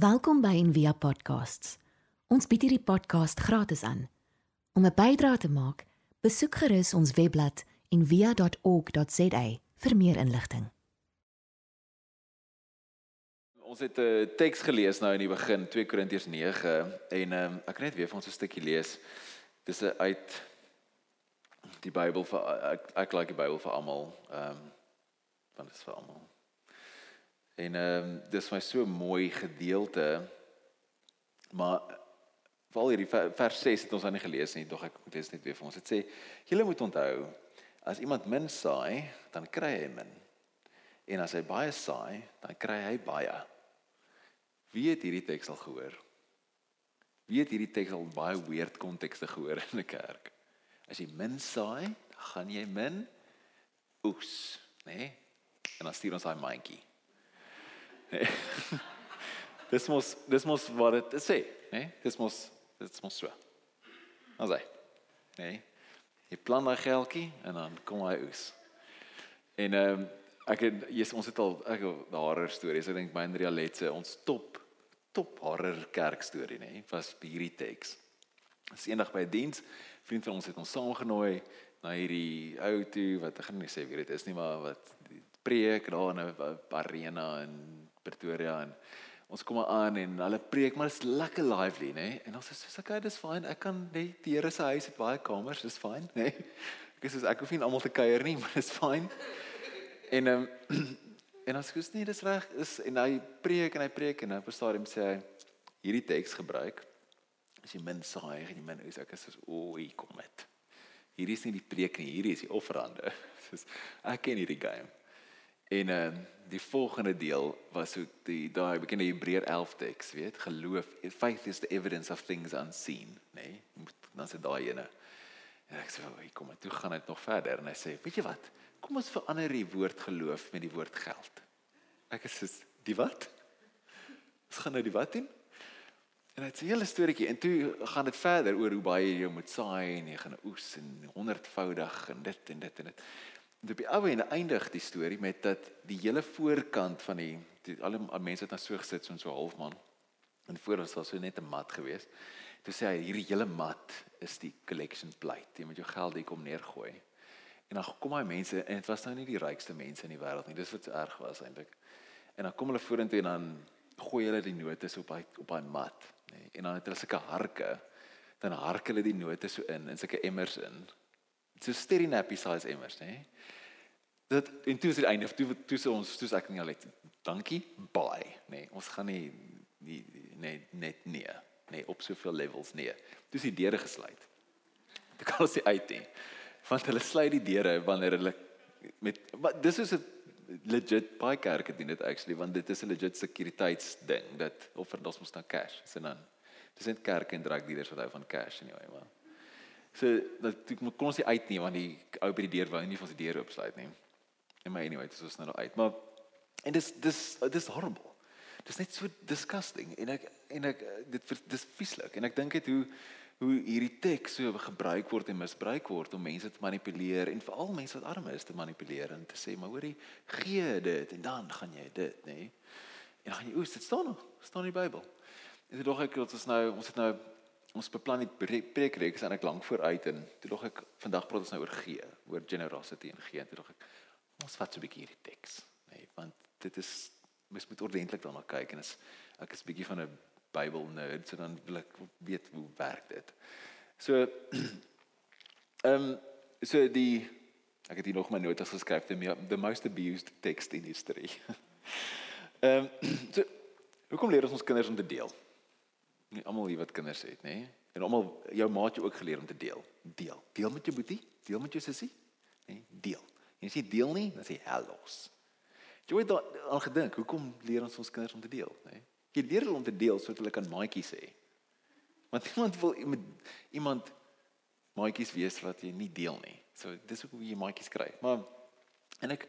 Welkom by Envia Podcasts. Ons bied hierdie podcast gratis aan. Om 'n bydrae te maak, besoek gerus ons webblad en via.org.za vir meer inligting. Ons het 'n uh, teks gelees nou in die begin 2 Korintiërs 9 en um, ek kan net weer vir ons 'n stukkie lees. Dis 'n uit die Bybel vir ek ek like die Bybel vir almal. Ehm um, want dit is vir almal. En ehm um, dis my so mooi gedeelte. Maar veral hierdie vers 6 het ons aan nie gelees nie, tog ek moet lees net weer vir ons. Dit sê julle moet onthou as iemand min saai, dan kry hy min. En as hy baie saai, dan kry hy baie. Wie het hierdie teks al gehoor? Wie het hierdie teks al baie weird kontekste gehoor in 'n kerk? As jy min saai, gaan jy min oes, né? Nee? En dan stuur ons daai mandjie. Nee. dis mos dis mos wat dit sê, né? Nee? Dis mos dit mos so. Ons sê, né? Nee? Jy plan daai geldjie en dan kom hy oes. En ehm um, ek het yes, ons het al ek horror stories. Ek dink Myndria Letse ons top top horror kerk storie nê nee, was hierdie teks. As eendag by 'n diens, vriend van ons het ons saamgenooi na hierdie ou toe wat ek gaan nie sê wie dit is nie, maar wat preek daar in 'n arena in Pretoria en ons kom aan en hulle preek maar dit is lekker lively nê? En ons sê soos okay dis fyn ek kan net die Here se huis het baie kamers dis fyn nê? Ek sê ek hoef nie almal te kuier nie maar dis fyn en um, En jy sê dis reg. Is en hy preek en hy preek en op 'n stadium sê hy hierdie teks gebruik as jy min saai en jy min is ek is so o, hier kom dit. Hierdie is nie die preek nie, hierdie is die offerande. Soos ek ken hierdie game. En ehm uh, die volgende deel was so die daai bekende Hebreër 11 teks, weet, geloof, faith is the evidence of things unseen, nê? Nee? Dan sê daai ene. En ek sê, "Hoe kom dit? Toe gaan dit nog verder." En hy sê, "Weet jy wat? Kom ons verander die woord geloof met die woord geld." Ek soos, "Die wat?" Ons gaan nou die wat doen? En dit is 'n hele storieetjie en toe gaan dit verder oor hoe baie jy moet saai en jy gaan oes en honderdvoudig en dit en dit en dit. En op die ou en eindig die storie met dat die hele voorkant van die, die alle mense het dan so gesit so 'n so halfman. En voor ons was so net 'n mat geweest. Toe sê hy hierdie hele mat is die collection plate. Jy moet jou geld hier kom neergooi. En dan kom hy mense en dit was nou nie die rykste mense in die wêreld nie. Dis wat so erg was eintlik. En dan kom hulle vorentoe en dan gooi hulle die note op hy op hy mat, nê. En dan het hulle sulke harke. Dan hark hulle die note so in in sulke emmers in. So sterry nappy size emmers. Nee. Dit en toe is dit einde. Toe toe sê ons toe sê ek nie al net dankie, bye, nê. Nee. Ons gaan nie nie net net nee nee op soveel levels nee. Dis die deure gesluit. Dit kan ons nie uit nie. Want hulle sluit die deure wanneer hulle met wat dis is 'n legit baie kerke doen dit actually want dit is 'n legit sekuriteitsding dat of ons moet nou cash sien dan. Dis net kerke en drug dealers wat hou van cash anyway maar. So dat moet kon ons nie uit nie want die ou by die deur wou nie vir ons die deur oopsluit nie. En my anyway, dit is nou uit. Maar en dis dis dis horrible. Dis net so disgusting en ek en ek dit dis vieslik en ek dink dit hoe hoe hierdie teks so gebruik word en misbruik word om mense te manipuleer en veral mense wat arm is te manipuleer en te sê maar hoorie gee dit en dan gaan jy dit nê nee? en dan gaan jy oes dit staan nog staan in die Bybel en dit dog ek dat ons nou ons het nou ons beplan die preekreeks en ek lank vooruit en toe dog ek vandag praat ons nou oor gee oor generosity en gee en toe dog ek ons vat so 'n bietjie hierdie teks nê nee? want dit is mens moet ordentlik daarna kyk en as ek is bietjie van 'n Bybel nerd so dan wil ek weet hoe werk dit. So ehm um, so die ek het hier nog my notas geskryf the, the most abused text in history. Ehm um, so hoekom leer ons ons kinders om te deel? Nie almal hier wat kinders het, nê? En almal jou maat jou ook geleer om te deel. Deel. Deel met jou boetie, deel met jou sussie, nê? Deel. En as jy deel nie, dan sê hellos. Jy het al gedink, hoekom leer ons ons kinders om te deel, nê? Nee? Jy leer hulle om te deel sodat hulle kan maatjies hê. Want iemand wil iemand iemand maatjies wees wat jy nie deel nie. So dis hoe jy maatjies kry. Maar en ek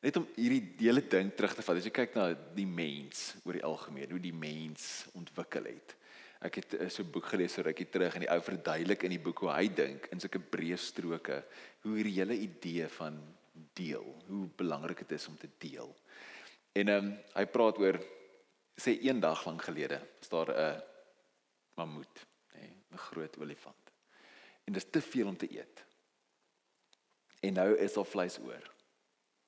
net om hierdie hele ding terug te vat. As jy kyk na die mens oor die algemeen, hoe die mens ontwikkel het. Ek het eh, so 'n boek gelees so rukkie terug en die ou verduidelik in die boek hoe hy dink in sulke breë stroke hoe hierdie hele idee van deel, hoe belangrik dit is om te deel. En ehm um, hy praat oor sê eendag lank gelede is daar 'n mammoet, nê, 'n groot olifant. En dis te veel om te eet. En nou is daar vleis oor.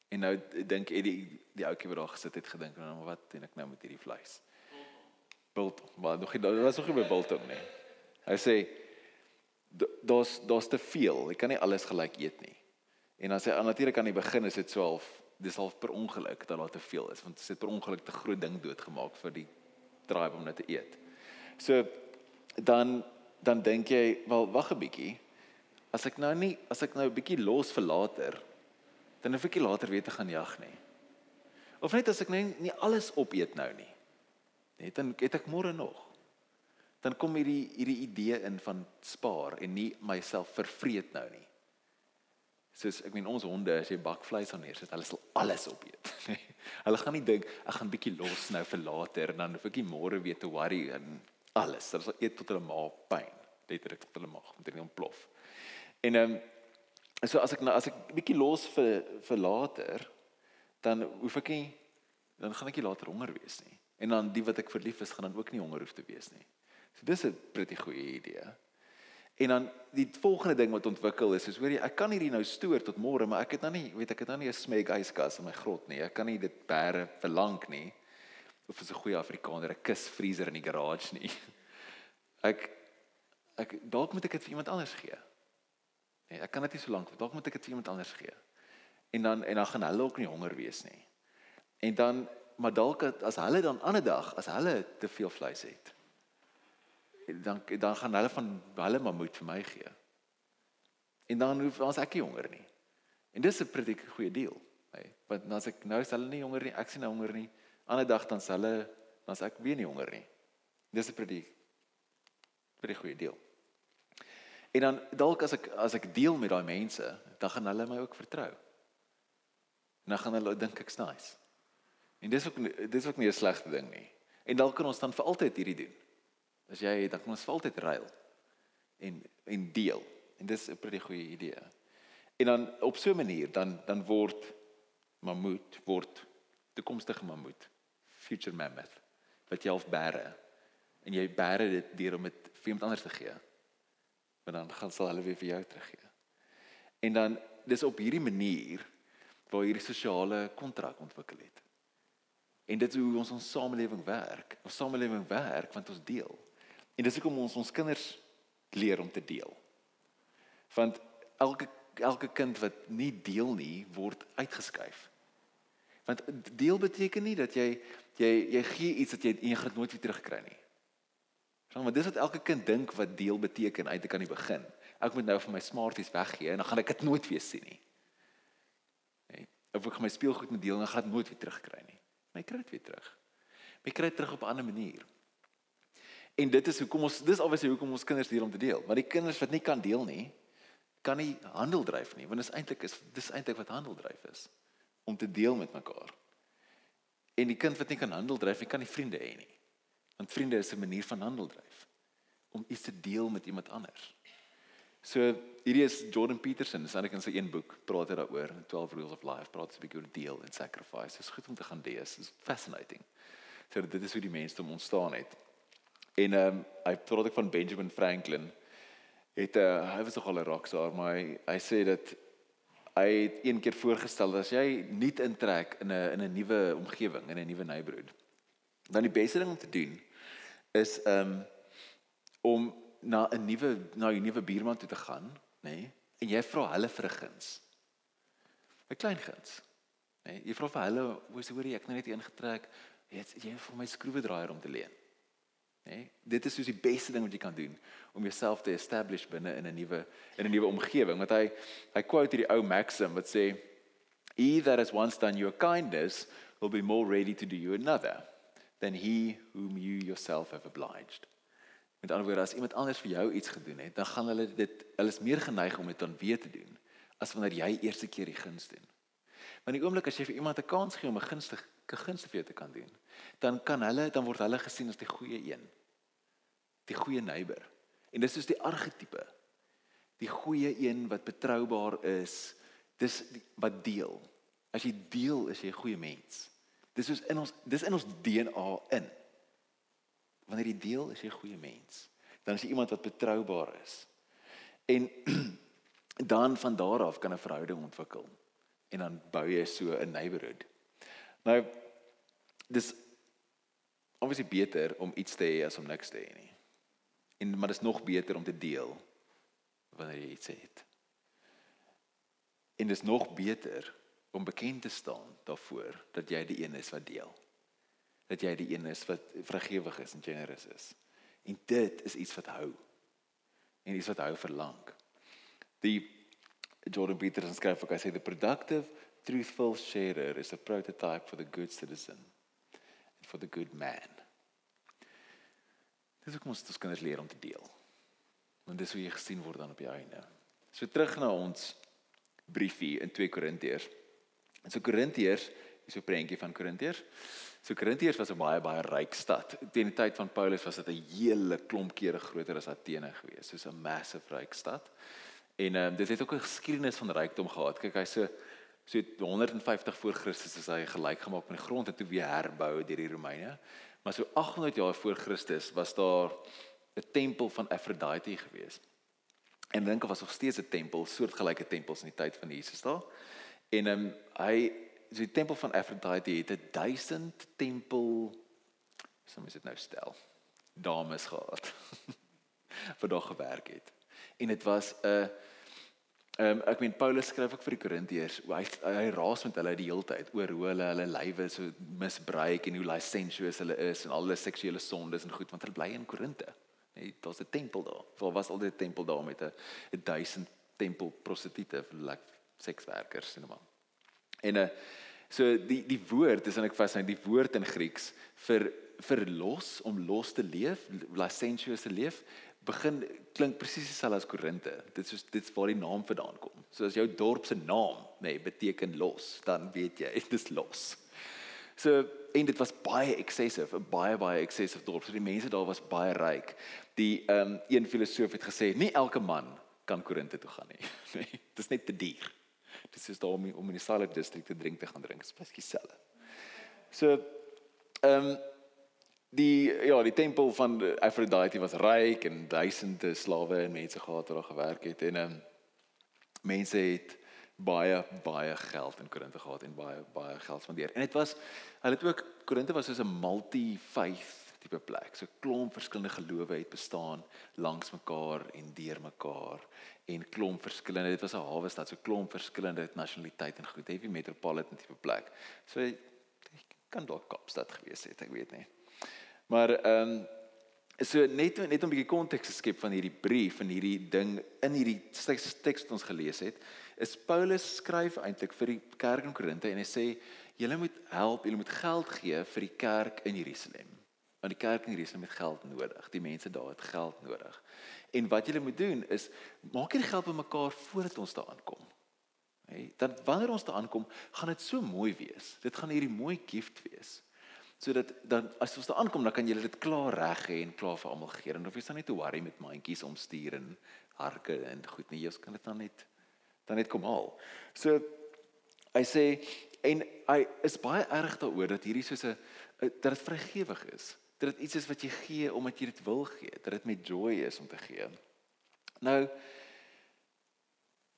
En nou dink Eddie die ouetjie wat daar gesit het gedink, nou wat doen ek nou met hierdie vleis? Biltong, maar nog nie, daar was nog nie by biltong nie. Hy sê daar's daar's te veel. Ek kan nie alles gelyk eet nie. En dan sê natuurlik aan die begin is dit so half dis half per ongeluk dat daar te veel is want dit het per ongeluk te groot ding doodgemaak vir die tribe om net te eet. So dan dan dink jy, wel wag 'n bietjie. As ek nou nie as ek nou 'n bietjie los vir later, dan hoef ek nie later weer te gaan jag nie. Of net as ek nou nie alles opeet nou nie. Net dan het ek môre nog. Dan kom hierdie hierdie idee in van spaar en nie myself vervreet nou nie. Soos ek meen ons honde as jy bakvleis aan neer sit, hulle sal alles opeet. hulle gaan nie dink ek gaan bietjie los nou vir later en dan hoef ek nie môre weer te worry en alles. Hulle sal eet tot hulle maag pyn. Letterlik tot hulle maag moet nie ontplof. En ehm um, so as ek nou as ek bietjie los vir vir later, dan hoef ek nie dan gaan ek nie later honger wees nie. En dan die wat ek verlief is, gaan dan ook nie honger hoef te wees nie. So dis 'n pretty goeie idee. En dan die volgende ding wat ontwikkel is, is hoor jy, ek kan hierdie nou stoor tot môre, maar ek het nou nie, weet ek het nou nie 'n smeg yskas in my grot nie. Ek kan nie dit bære vir lank nie. Of is 'n goeie Afrikaner, 'n kusvriezer in die garage nie. Ek ek dalk moet ek dit vir iemand anders gee. Nee, ek kan dit nie so lank, dalk moet ek dit vir iemand anders gee. En dan en dan gaan hulle ook nie honger wees nie. En dan maar dalk as hulle dan ander dag as hulle te veel vleis het, dan dan gaan hulle van hulle maar moet vir my gee. En dan hoef ons ek nie honger nie. En dis 'n pretty goeie deal. Hey, want dan as ek nou is hulle nie honger nie, ek sien nou honger nie. Ander dag dan sal hulle dan as ek weer nie honger nie. Dis 'n pretty pretty goeie deal. En dan dalk as ek as ek deel met daai mense, dan gaan hulle my ook vertrou. En dan gaan hulle dink ek's nice. En dis ook dis ook nie 'n slegte ding nie. En dalk kan ons dan vir altyd hierdie doen. As jy dan kan ons vir altyd ruil en en deel. En dis 'n pretty goeie idee. En dan op so 'n manier dan dan word mammoet word toekomstige mammoet future mammoth wat jy half bære en jy bære dit deur om dit vir iemand anders te gee. Maar dan gaan sal hulle weer vir jou teruggee. En dan dis op hierdie manier waar hierdie sosiale kontrak ontwikkel het. En dit is hoe ons ons samelewing werk. Ons samelewing werk want ons deel. En dis hoekom ons ons kinders leer om te deel. Want elke elke kind wat nie deel nie, word uitgeskuif. Want deel beteken nie dat jy jy jy gee iets wat jy en jy gaan nooit weer terugkry nie. Want dis wat elke kind dink wat deel beteken uit te kan die begin. Ek moet nou vir my smarties weggee en dan gaan ek dit nooit weer sien nie. Nee, of ek my speelgoed moet deel en dan gaan ek dit nooit weer terugkry nie. My kry dit weer terug. My kry dit terug op 'n ander manier. En dit is hoekom ons dis alweer hoekom ons kinders leer om te deel. Want die kinders wat nie kan deel nie, kan nie handel dryf nie, want dit is eintlik is dis eintlik wat handel dryf is om te deel met mekaar. En die kind wat nie kan handel dryf nie, kan nie vriende hê nie. Want vriende is 'n manier van handel dryf om iets te deel met iemand anders. So hierdie is Jordan Peterson, dis eintlik in sy een boek, praat hy daaroor, 12 Rules of Life, praat hy 'n bietjie oor deel en sacrifice. Dit is goed om te gaan lees. Dit is fascinating. So dit is hoe die mensdom ontstaan het. En ehm um, hy praat ook van Benjamin Franklin. Het uh, hy was nogal 'n rockstar, maar hy, hy sê dat hy het een keer voorgestel dat as jy nuut intrek in 'n in 'n nuwe omgewing, in 'n nuwe neighborhood, dan die beste ding om te doen is ehm um, om na 'n nuwe na 'n nuwe buurman toe te gaan, nê? Nee, en jy vra hulle vir 'n guns. 'n Klein guns. Nê? Nee, jy vra vir hulle, "Hoe sê hoor jy, ek nou net ingetrek, het jy vir my skroewedraaier om te leen." Nee, dit is soos die beste ding wat jy kan doen om jouself te establish binne in 'n nuwe in 'n nuwe omgewing. Want hy hy quote hierdie ou maxim wat sê he that has once done you a kindness will be more ready to do you another than he whom you yourself have obliged. Met ander woorde, as iemand anders vir jou iets gedoen het, dan gaan hulle dit hulle is meer geneig om dit dan weer te doen as wanneer jy eerste keer die guns doen. Want die oomblik as jy vir iemand 'n kans gee om 'n gunstige 'n gunste vir jou te kan doen, dan kan hulle dan word hulle gesien as die goeie een. Die goeie neighbor. En dis soos die argetipe. Die goeie een wat betroubaar is, dis die, wat deel. As jy deel, is jy 'n goeie mens. Dis soos in ons dis in ons DNA in. Wanneer jy deel, is jy 'n goeie mens. Dan is jy iemand wat betroubaar is. En dan van daar af kan 'n verhouding ontwikkel. En dan bou jy so 'n neighborhood. Nou dis obviously beter om iets te hê as om niks te hê nie. En maar dit is nog beter om te deel wanneer jy iets het. En dit is nog beter om bekend te staan daarvoor dat jy die een is wat deel. Dat jy die een is wat vrygewig is en generous is. En dit is iets wat hou. En iets wat hou vir lank. Die Jordan Peterson skryf ook hy sê the productive truthful sharer is a prototype for the good citizen and for the good man. Dis ook ons ons kinders leer om te deel. Want dis hoe jy gesien word dan op die einde. So terug na ons briefie in 2 Korintiërs. En so Korintiërs, hier's 'n prentjie van Korintiërs. So Korintiërs was 'n baie baie ryk stad. Teen die tyd van Paulus was dit 'n hele klomp kere groter as Athene gewees. Soos 'n massive ryk stad. En ehm um, dit het ook 'n geskiedenis van rykdom gehad. Kyk, hy so so 150 voor Christus is hy gelyk gemaak met die grond en toe weer herbou deur die Romeine. Maar so 800 jaar voor Christus was daar 'n tempel van Aphrodite gewees. En dink of was nog steeds 'n tempel, soortgelyke tempels in die tyd van Jesus daar. En ehm um, hy so die tempel van Aphrodite het 'n 1000 tempel so moet dit nou stel. Dames gehad. vir daar gewerk het. En dit was 'n Ehm um, ek meen Paulus skryf ook vir die Korintiërs. Hy hy raas met hulle die hele tyd oor hoe hulle hulle lywe so misbruik en hoe licentious hulle is en al hulle seksuele sondes en goed want hulle bly in Korinte. Nee, daar's 'n tempel daar. Daar was altyd 'n tempel daar met 'n 'n duisend tempel prostituie vir like sekswerkers en maar. En uh, so die die woord is ek vas nou die woord in Grieks vir vir los om los te leef, licentious te leef, begin klink presies dieselfde as Korinte. Dit is dit is waar die naam vandaan kom. So as jou dorp se naam, nê, nee, beteken los, dan weet jy dit is los. So en dit was baie excessive, 'n baie baie excessive dorp. So die mense daar was baie ryk. Die ehm um, een filosoof het gesê, nie elke man kan Korinthe toe gaan nie. Nee, dit is net te duur. Dit is daar om om in die Salib district te drink te gaan drink. Dit is presies dieselfde. So ehm um, die ja, die tempel van Aphrodite was ryk en duisende slawe en mense gehad wat daar gewerk het en um, mense het baie baie geld in Korinthe gehad en baie baie geld spandeer. En dit was hulle het ook Korinthe was soos 'n multi-faith tipe plek. So klomp verskillende gelowe het bestaan langs mekaar en deur mekaar en klomp verskillende dit was 'n hawe stad, so klomp verskillende nasionaliteite en goed, heavy metropolitan tipe plek. So ek kan dalk Kaapstad gewees het, ek weet nie. Maar ehm um, so net net om 'n bietjie konteks te skep van hierdie brief en hierdie ding in hierdie teks wat ons gelees het, is Paulus skryf eintlik vir die kerk in Korinthe en hy sê julle moet help, julle moet geld gee vir die kerk in Jerusalem. Want die kerk in Jerusalem het geld nodig. Die mense daar het geld nodig. En wat julle moet doen is maak hierdie geld bymekaar voordat ons daar aankom. Hey, dan wanneer ons daar aankom, gaan dit so mooi wees. Dit gaan hierdie mooi gift wees sodat dan as ons daar aankom dan kan jy dit klaar reg hê en klaar vir almal gee en of jy staan net te worry met mandjies omstuur en harke en goed nie jy kan dit dan net dan net kom haal. So hy sê en hy is baie erg daaroor dat hierdie soos 'n dat dit vrygewig is. Dat dit iets is wat jy gee omdat jy dit wil gee, dat dit met joy is om te gee. Nou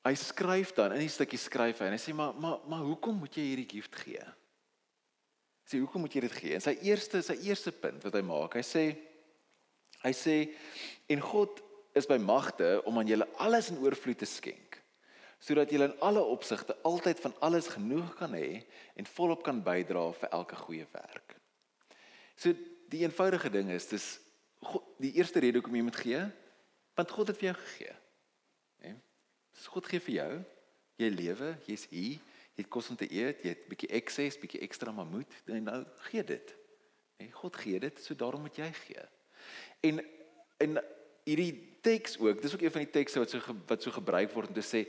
hy skryf dan in die stukkie skryf hy en hy sê maar maar maar hoekom moet jy hierdie gift gee? Sê hoekom moet jy dit gee? En sy eerste sy eerste punt wat hy maak, hy sê hy sê en God is by magte om aan julle alles in oorvloed te skenk sodat julle in alle opsigte altyd van alles genoeg kan hê en volop kan bydra vir elke goeie werk. So die eenvoudige ding is dis God die eerste rede hoekom jy moet gee, want God het vir jou gegee. Hè? Dis God gee vir jou, jy lewe, jy's hier, jy het kos om te eet, jy het bietjie ekses, bietjie ekstra mamoet, en nou gee dit. En God gee dit, so daarom moet jy gee. En en hierdie teks ook, dis ook een van die tekste wat so wat so gebruik word om te sê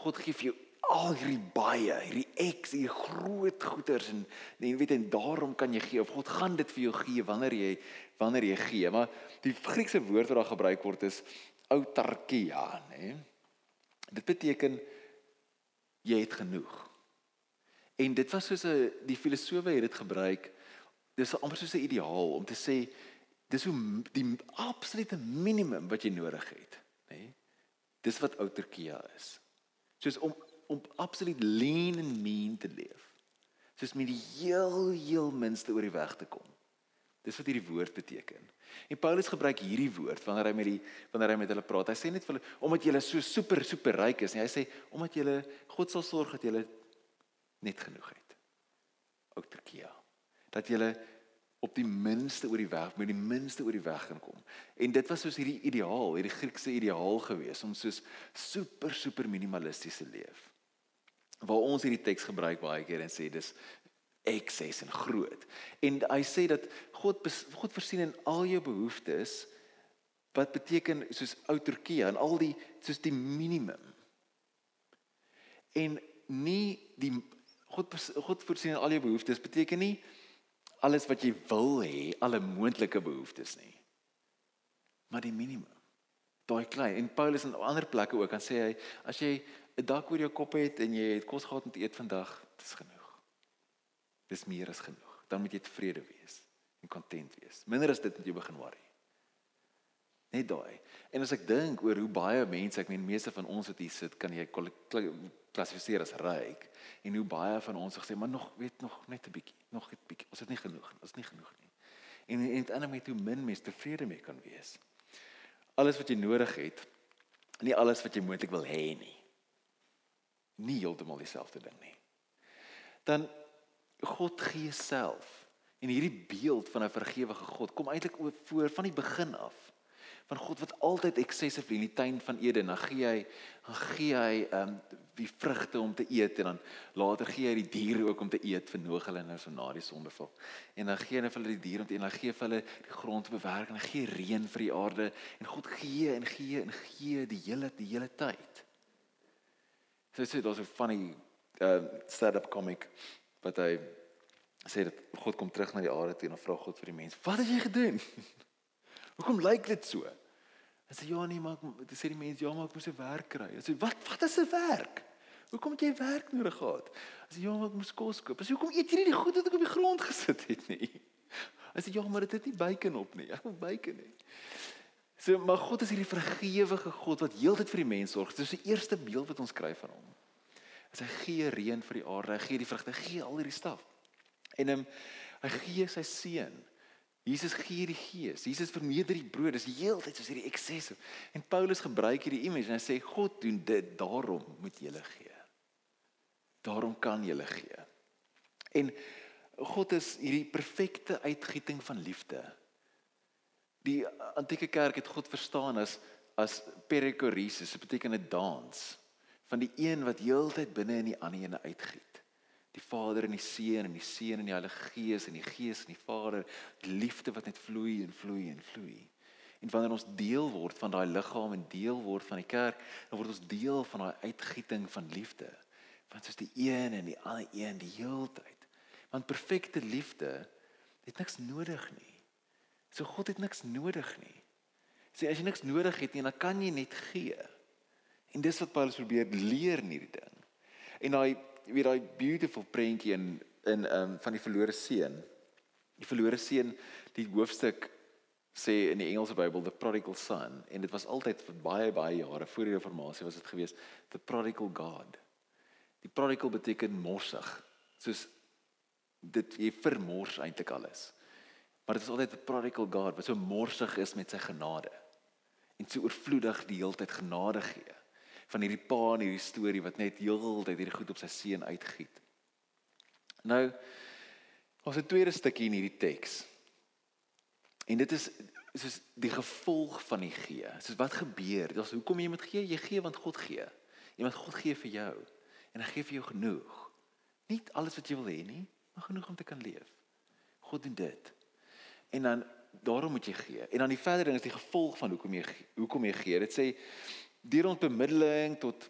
God gee vir jou al hierdie baie, hierdie eks, hierdie groot goederes en en weet en daarom kan jy gee of God gaan dit vir jou gee wanneer jy wanneer jy gee. Maar die Griekse woord wat daar gebruik word is autarkia, nê? Dit beteken jy het genoeg. En dit was soos 'n die filosowe het dit gebruik. Dis amper soos 'n ideaal om te sê dis hoe die absolute minimum wat jy nodig het, nê? Nee? Dis wat outerkia is. Soos om om absoluut lean and mean te leef. Soos met die heel heel minste oor die weg te kom. Dis wat hierdie woord beteken. En Paulus gebruik hierdie woord wanneer hy met die wanneer hy met hulle praat. Hy sê net vir hulle omdat julle so super super ryk is, nie. hy sê omdat julle God sal sorg dat julle net genoeg het. Outerkia. Dat julle op die minste oor die weg, met die minste oor die weg kan kom. En dit was soos hierdie ideaal, hierdie Griekse ideaal gewees om soos super super minimalisties te leef. Waar ons hierdie teks gebruik baie keer en sê dis ekses en groot. En hy sê dat God God voorsien in al jou behoeftes wat beteken soos outerkie en al die soos die minimum. En nie die God God voorsien in al jou behoeftes beteken nie alles wat jy wil hê, alle moontlike behoeftes nie. Maar die minimum. Daai klein en Paulus in ander plekke ook, dan sê hy as jy 'n dak oor jou kop het en jy het kos gehad om te eet vandag, dis genoeg. Dis meer as genoeg. Dan moet jy tevrede wees en kontent wees. Minder as dit moet jy begin worry. Net daai. En as ek dink oor hoe baie mense, ek meen meeste van ons wat hier sit, kan jy klassifiseer as ryk en hoe baie van ons gesê maar nog weet nog net 'n bietjie nog 'n bietjie ons het nie genoeg ons het nie genoeg nie en en dit ander met hoe min mens tevrede mee kan wees alles wat jy nodig het nie alles wat jy moontlik wil hê nie nie heeltemal dieselfde ding nie. Dan God gee self. En hierdie beeld van 'n vergewige God kom eintlik voor van die begin af. Van God wat altyd excessive in die tuin van Eden, dan gee hy dan gee hy ehm um, die vrugte om te eet en dan later gee hy die diere ook om te eet vir Noag hulle nou so na die sondeval. En dan gee hy vir hulle die diere om te eet en dan gee hy vir hulle die grond te bewerk en hy gee reën vir die aarde. En God gee en gee en gee die hele die hele tyd. So dit is also funny ehm uh, stand-up comic wat hy sê dat God kom terug na die aarde toe en dan vra God vir die mens: "Wat het jy gedoen?" Hoekom lyk dit so? Hy sê ja nee, maar dit sê die mense ja, maar ek moes 'n werk kry. Hy sê wat wat is 'n werk? Hoekom het jy werk nodig gehad? Hy sê ja, maar ek moes kos koop. Hy sê hoekom eet jy nie die goed wat ek op die grond gesit het nie? Hy sê ja, maar dit het nie bacon op nie. Ek wil bacon hê. So maar God is hierdie vergewige God wat heeltyd vir die mens sorg. Dit is die eerste beeld wat ons kry van hom. Hy gee reën vir die aarde, hy gee die vrugte, gee al hierdie staf. En hom hy gee sy seun Jesus gee die gees. Jesus vermeerder die brood. Dis heeltyd soos hierdie eksesse. En Paulus gebruik hierdie image en hy sê God doen dit, daarom moet jy gee. Daarom kan jy gee. En God is hierdie perfekte uitgieting van liefde. Die antieke kerk het God verstaan as as perichoresis, dit beteken 'n dans van die een wat heeltyd binne in die ander ene uitgiet die Vader en die Seun en die Seun en die Heilige Gees en die Gees en die Vader, die liefde wat net vloei en vloei en vloei. En wanneer ons deel word van daai liggaam en deel word van die kerk, dan word ons deel van daai uitgieting van liefde. Want soos die een en die ander een die heeltyd. Want perfekte liefde het niks nodig nie. So God het niks nodig nie. Sê as jy niks nodig het nie, dan kan jy net gee. En dis wat Paulus probeer leer in hierdie ding. En daai weer daai beautiful prentjie in in ehm um, van die verlore seun. Die verlore seun, die hoofstuk sê in die Engelse Bybel the prodigal son en dit was altyd vir baie baie jare voor die reformatie was dit gewees the prodigal god. Die prodigal beteken morsig. Soos dit jy vermors eintlik alles. Maar dit is altyd 'n prodigal god wat so morsig is met sy genade en so oorvloedig die heeltyd genade gee van hierdie pa in hierdie storie wat net heeltyd hierdie goed op sy seun uitgiet. Nou ons het 'n tweede stukkie in hierdie teks. En dit is soos die gevolg van die gee. Soos wat gebeur? Dit is hoekom jy moet gee? Jy gee want God gee. Iemand God gee vir jou en hy gee vir jou genoeg. Nie alles wat jy wil hê nie, maar genoeg om te kan leef. God doen dit. En dan daarom moet jy gee. En dan die verdere ding is die gevolg van hoekom jy hoekom jy gee. Dit sê deur ons bemiddeling tot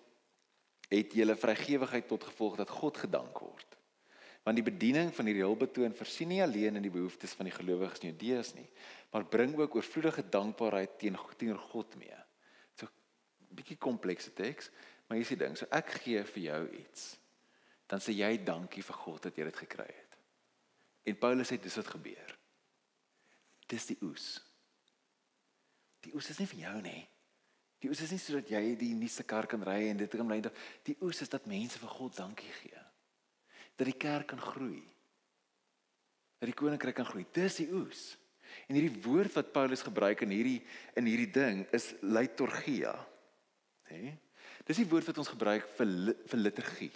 het julle vrygewigheid tot gevolg dat God gedank word. Want die bediening van hierdie hulpbetoon versien nie alleen in die behoeftes van die gelowiges in Judeus nie, maar bring ook oorvloedige dankbaarheid teen teenoor God mee. So 'n bietjie komplekse teks, maar hier is die ding, so ek gee vir jou iets. Dan sê jy dankie vir God dat jy dit gekry het. En Paulus sê dis wat gebeur. Dis die oes. Die oes is nie vir jou nie. Die oes is nie sodat jy die nuutste kar kan ry en dit kan bly. Die oes is dat mense vir God dankie gee. Dat die kerk kan groei. Dat die koninkryk kan groei. Dis die oes. En hierdie woord wat Paulus gebruik in hierdie in hierdie ding is liturgia. Hè? Dis die woord wat ons gebruik vir vir liturgie.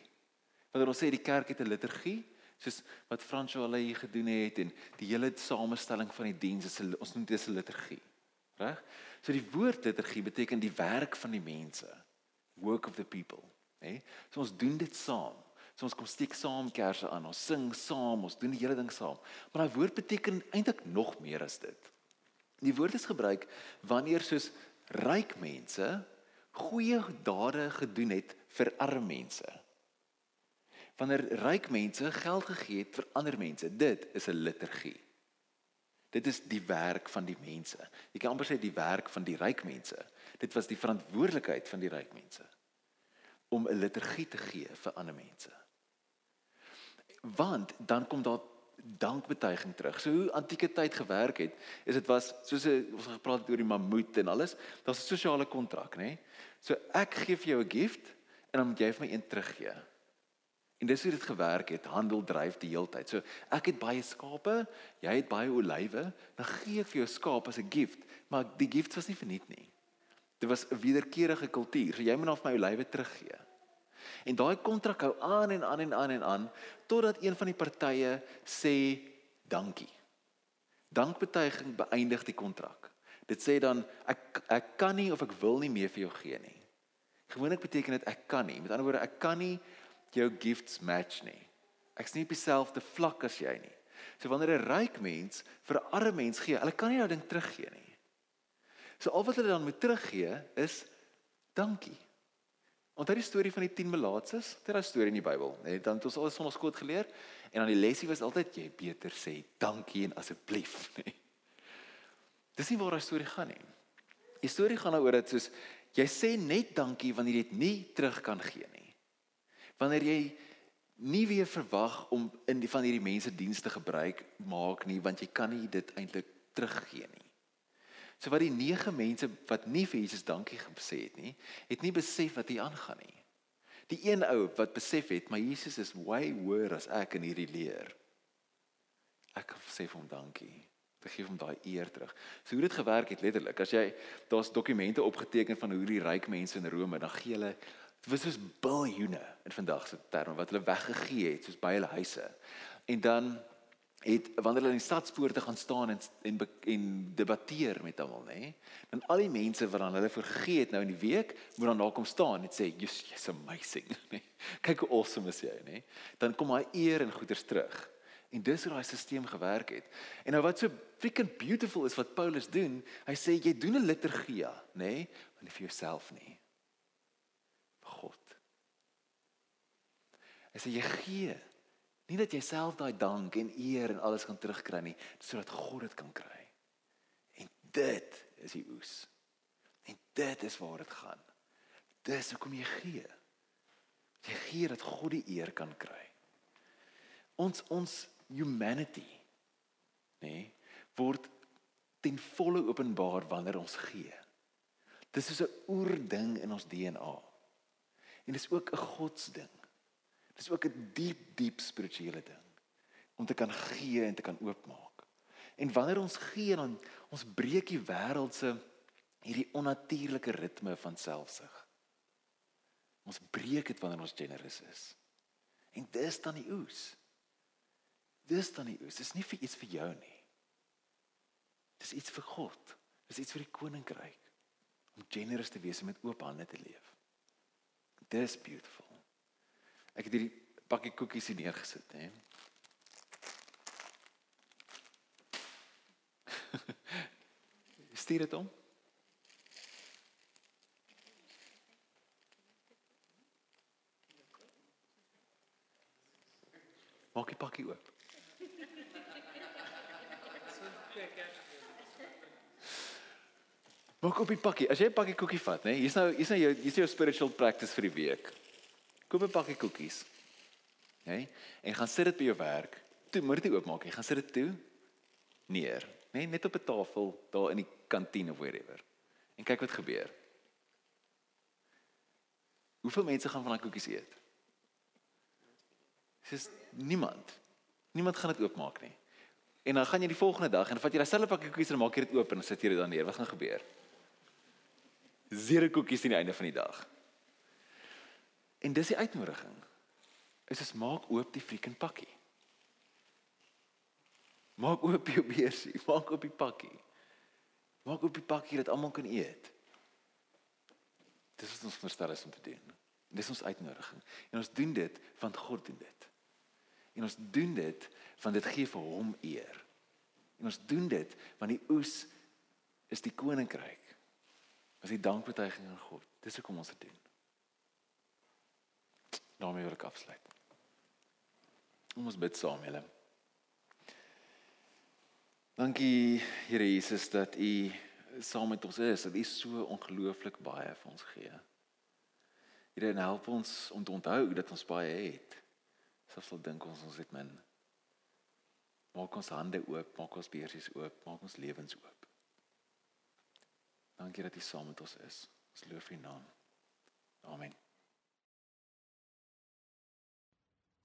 Wanneer ons sê die kerk het 'n liturgie, soos wat Fransjo hulle hier gedoen het en die hele samestelling van die diens is ons noem dit 'n liturgie. Reg? So die woord liturgie beteken die werk van die mense. Work of the people, hè? So ons doen dit saam. So ons kom steek saam kersse aan, ons sing saam, ons doen die hele ding saam. Maar daai woord beteken eintlik nog meer as dit. Die woord is gebruik wanneer soos ryk mense goeie dade gedoen het vir arme mense. Wanneer ryk mense geld gegee het vir ander mense, dit is 'n liturgie. Dit is die werk van die mense. Jy kan amper sê die werk van die ryk mense. Dit was die verantwoordelikheid van die ryk mense om 'n liturgie te gee vir ander mense. Want dan kom daar dankbetuiging terug. So hoe antieke tyd gewerk het, is dit was soos ons gepraat het oor die mammoet en alles, daar's 'n sosiale kontrak, nê? Nee? So ek gee vir jou 'n gift en dan moet jy vir my een teruggee. En dis hoe dit gewerk het, handel dryf die heeltyd. So ek het baie skape, jy het baie olywe, dan gee ek vir jou skaap as 'n gift, maar die gift was nie verniet nie. Dit was 'n wederkerige kultuur. So jy moet vir my olywe teruggee. En daai kontrak hou aan en aan en aan en aan totdat een van die partye sê dankie. Dankbetuiging beëindig die kontrak. Dit sê dan ek ek kan nie of ek wil nie meer vir jou gee nie. Gewoonlik beteken dit ek kan nie. Met ander woorde, ek kan nie jou gifts match nie. Ek's nie op dieselfde vlak as jy nie. So wanneer 'n ryk mens vir 'n arme mens gee, hulle kan nie nou ding teruggee nie. So al wat hulle dan moet teruggee is dankie. Onthou die storie van die 10 melaatses? Dit is 'n storie in die Bybel? Nee, dan het ons van ons skoot geleer en dan die lesie was altyd jy beter sê dankie en asseblief? Nee. Dis nie waar daai storie gaan nie. Die storie gaan daaroor dat soos jy sê net dankie wanneer jy dit nie terug kan gee nie. Wanneer jy nie weer verwag om in die van hierdie mense dienste gebruik maak nie want jy kan nie dit eintlik teruggee nie. So wat die 9 mense wat nie vir Jesus dankie gesê het nie, het nie besef wat hier aangaan nie. Die een ou wat besef het, maar Jesus is way worse as ek in hierdie leer. Ek sê vir hom dankie. Ek gee hom daai eer terug. So hoe dit gewerk het letterlik, as jy daar's dokumente opgeteken van hoe die ryk mense in Rome, dan gee hulle dit was soos biljoene in vandag se terme wat hulle weggegee het soos by hulle huise. En dan het wanneer hulle in die stadspoorte gaan staan en en en debatteer met almal nê dan al die mense wat dan hulle vergeet het nou in die week moet dan daar kom staan en sê jy's jy's amazing nê. Kyk hoe awesome is jy nê. Dan kom hy eer en goeders terug. En dis hoe daai stelsel gewerk het. En nou wat so freaking beautiful is wat Paulus doen hy sê jy doen 'n liturgia nê maar nie vir jouself nie vir God hy sê jy gee Nie dat jy self daai dank en eer en alles kan terugkry nie, sodat God dit kan kry. En dit is die oes. En dit is waar dit gaan. Dis hoekom jy gee. Jy gee dat God die eer kan kry. Ons ons humanity nê nee, word ten volle openbaar wanneer ons gee. Dis so 'n oerding in ons DNA. En dis ook 'n godsding. Dis ook 'n diep diep spirituele ding om te kan gee en te kan oopmaak. En wanneer ons gee dan ons breek die wêreld se hierdie onnatuurlike ritme van selfsug. Ons breek dit wanneer ons generous is. En dis dan die oes. Dis dan die oes. Dis nie vir iets vir jou nie. Dis iets vir God. Dis iets vir die koninkryk om generous te wees en met oop hande te leef. Dis beautiful. Ek het hierdie pakkie koekies hier neergesit, hè. Stuur dit om. Maak die pakkie oop. Maak op die pakkie. As jy 'n pakkie koekie vat, né? Hier's nou hier's nou jou hier's jou spiritual practice vir die week. Koop 'n pakkie koekies. Hè? Okay? En gaan sit dit by jou werk. Toe moet dit oopmaak. Jy gaan sit dit toe neer, né? Nee, net op 'n tafel daar in die kantien of wherever. En kyk wat gebeur. Hoeveel mense gaan van daai koekies eet? Dis niemand. Niemand gaan dit oopmaak nie. En dan gaan jy die volgende dag en vat jy daai selfe pakkie koekies en maak jy dit oop en sit jy dit dan neer. Wat gaan gebeur? Zero koekies aan die einde van die dag. En dis die uitnodiging. Is is maak oop die freaking pakkie. Maak oop jou beursie, maak oop die pakkie. Maak oop die pakkie dat almal kan eet. Dis wat ons verstel is om te doen. Dis ons uitnodiging. En ons doen dit want God doen dit. En ons doen dit want dit gee vir hom eer. En ons doen dit want die oes is die koninkryk. As die dankbetuiging aan God. Dis hoekom ons dit doen. Daarmee wil ek afsluit. Kom ons bid saam, julle. Dankie Here Jesus dat U saam met ons is, dat U so ongelooflik baie vir ons gee. Here, help ons om te onthou dat ons baie het. Selfs al dink ons ons het min. Maak ons hande oop, maak ons beursies oop, maak ons lewens oop. Dankie dat U saam met ons is. Ons loof U naam. Amen.